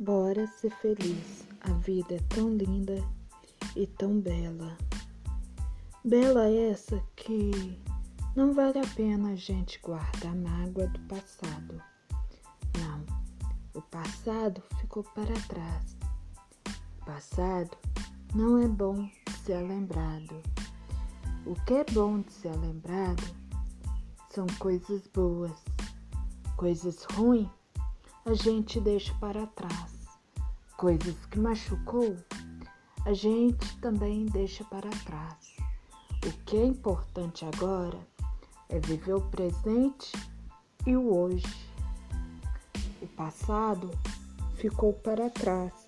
Bora ser feliz, a vida é tão linda e tão bela. Bela essa que não vale a pena a gente guardar a mágoa do passado. Não, o passado ficou para trás. O passado não é bom de ser lembrado. O que é bom de ser lembrado são coisas boas, coisas ruins a gente deixa para trás. Coisas que machucou, a gente também deixa para trás. O que é importante agora é viver o presente e o hoje. O passado ficou para trás.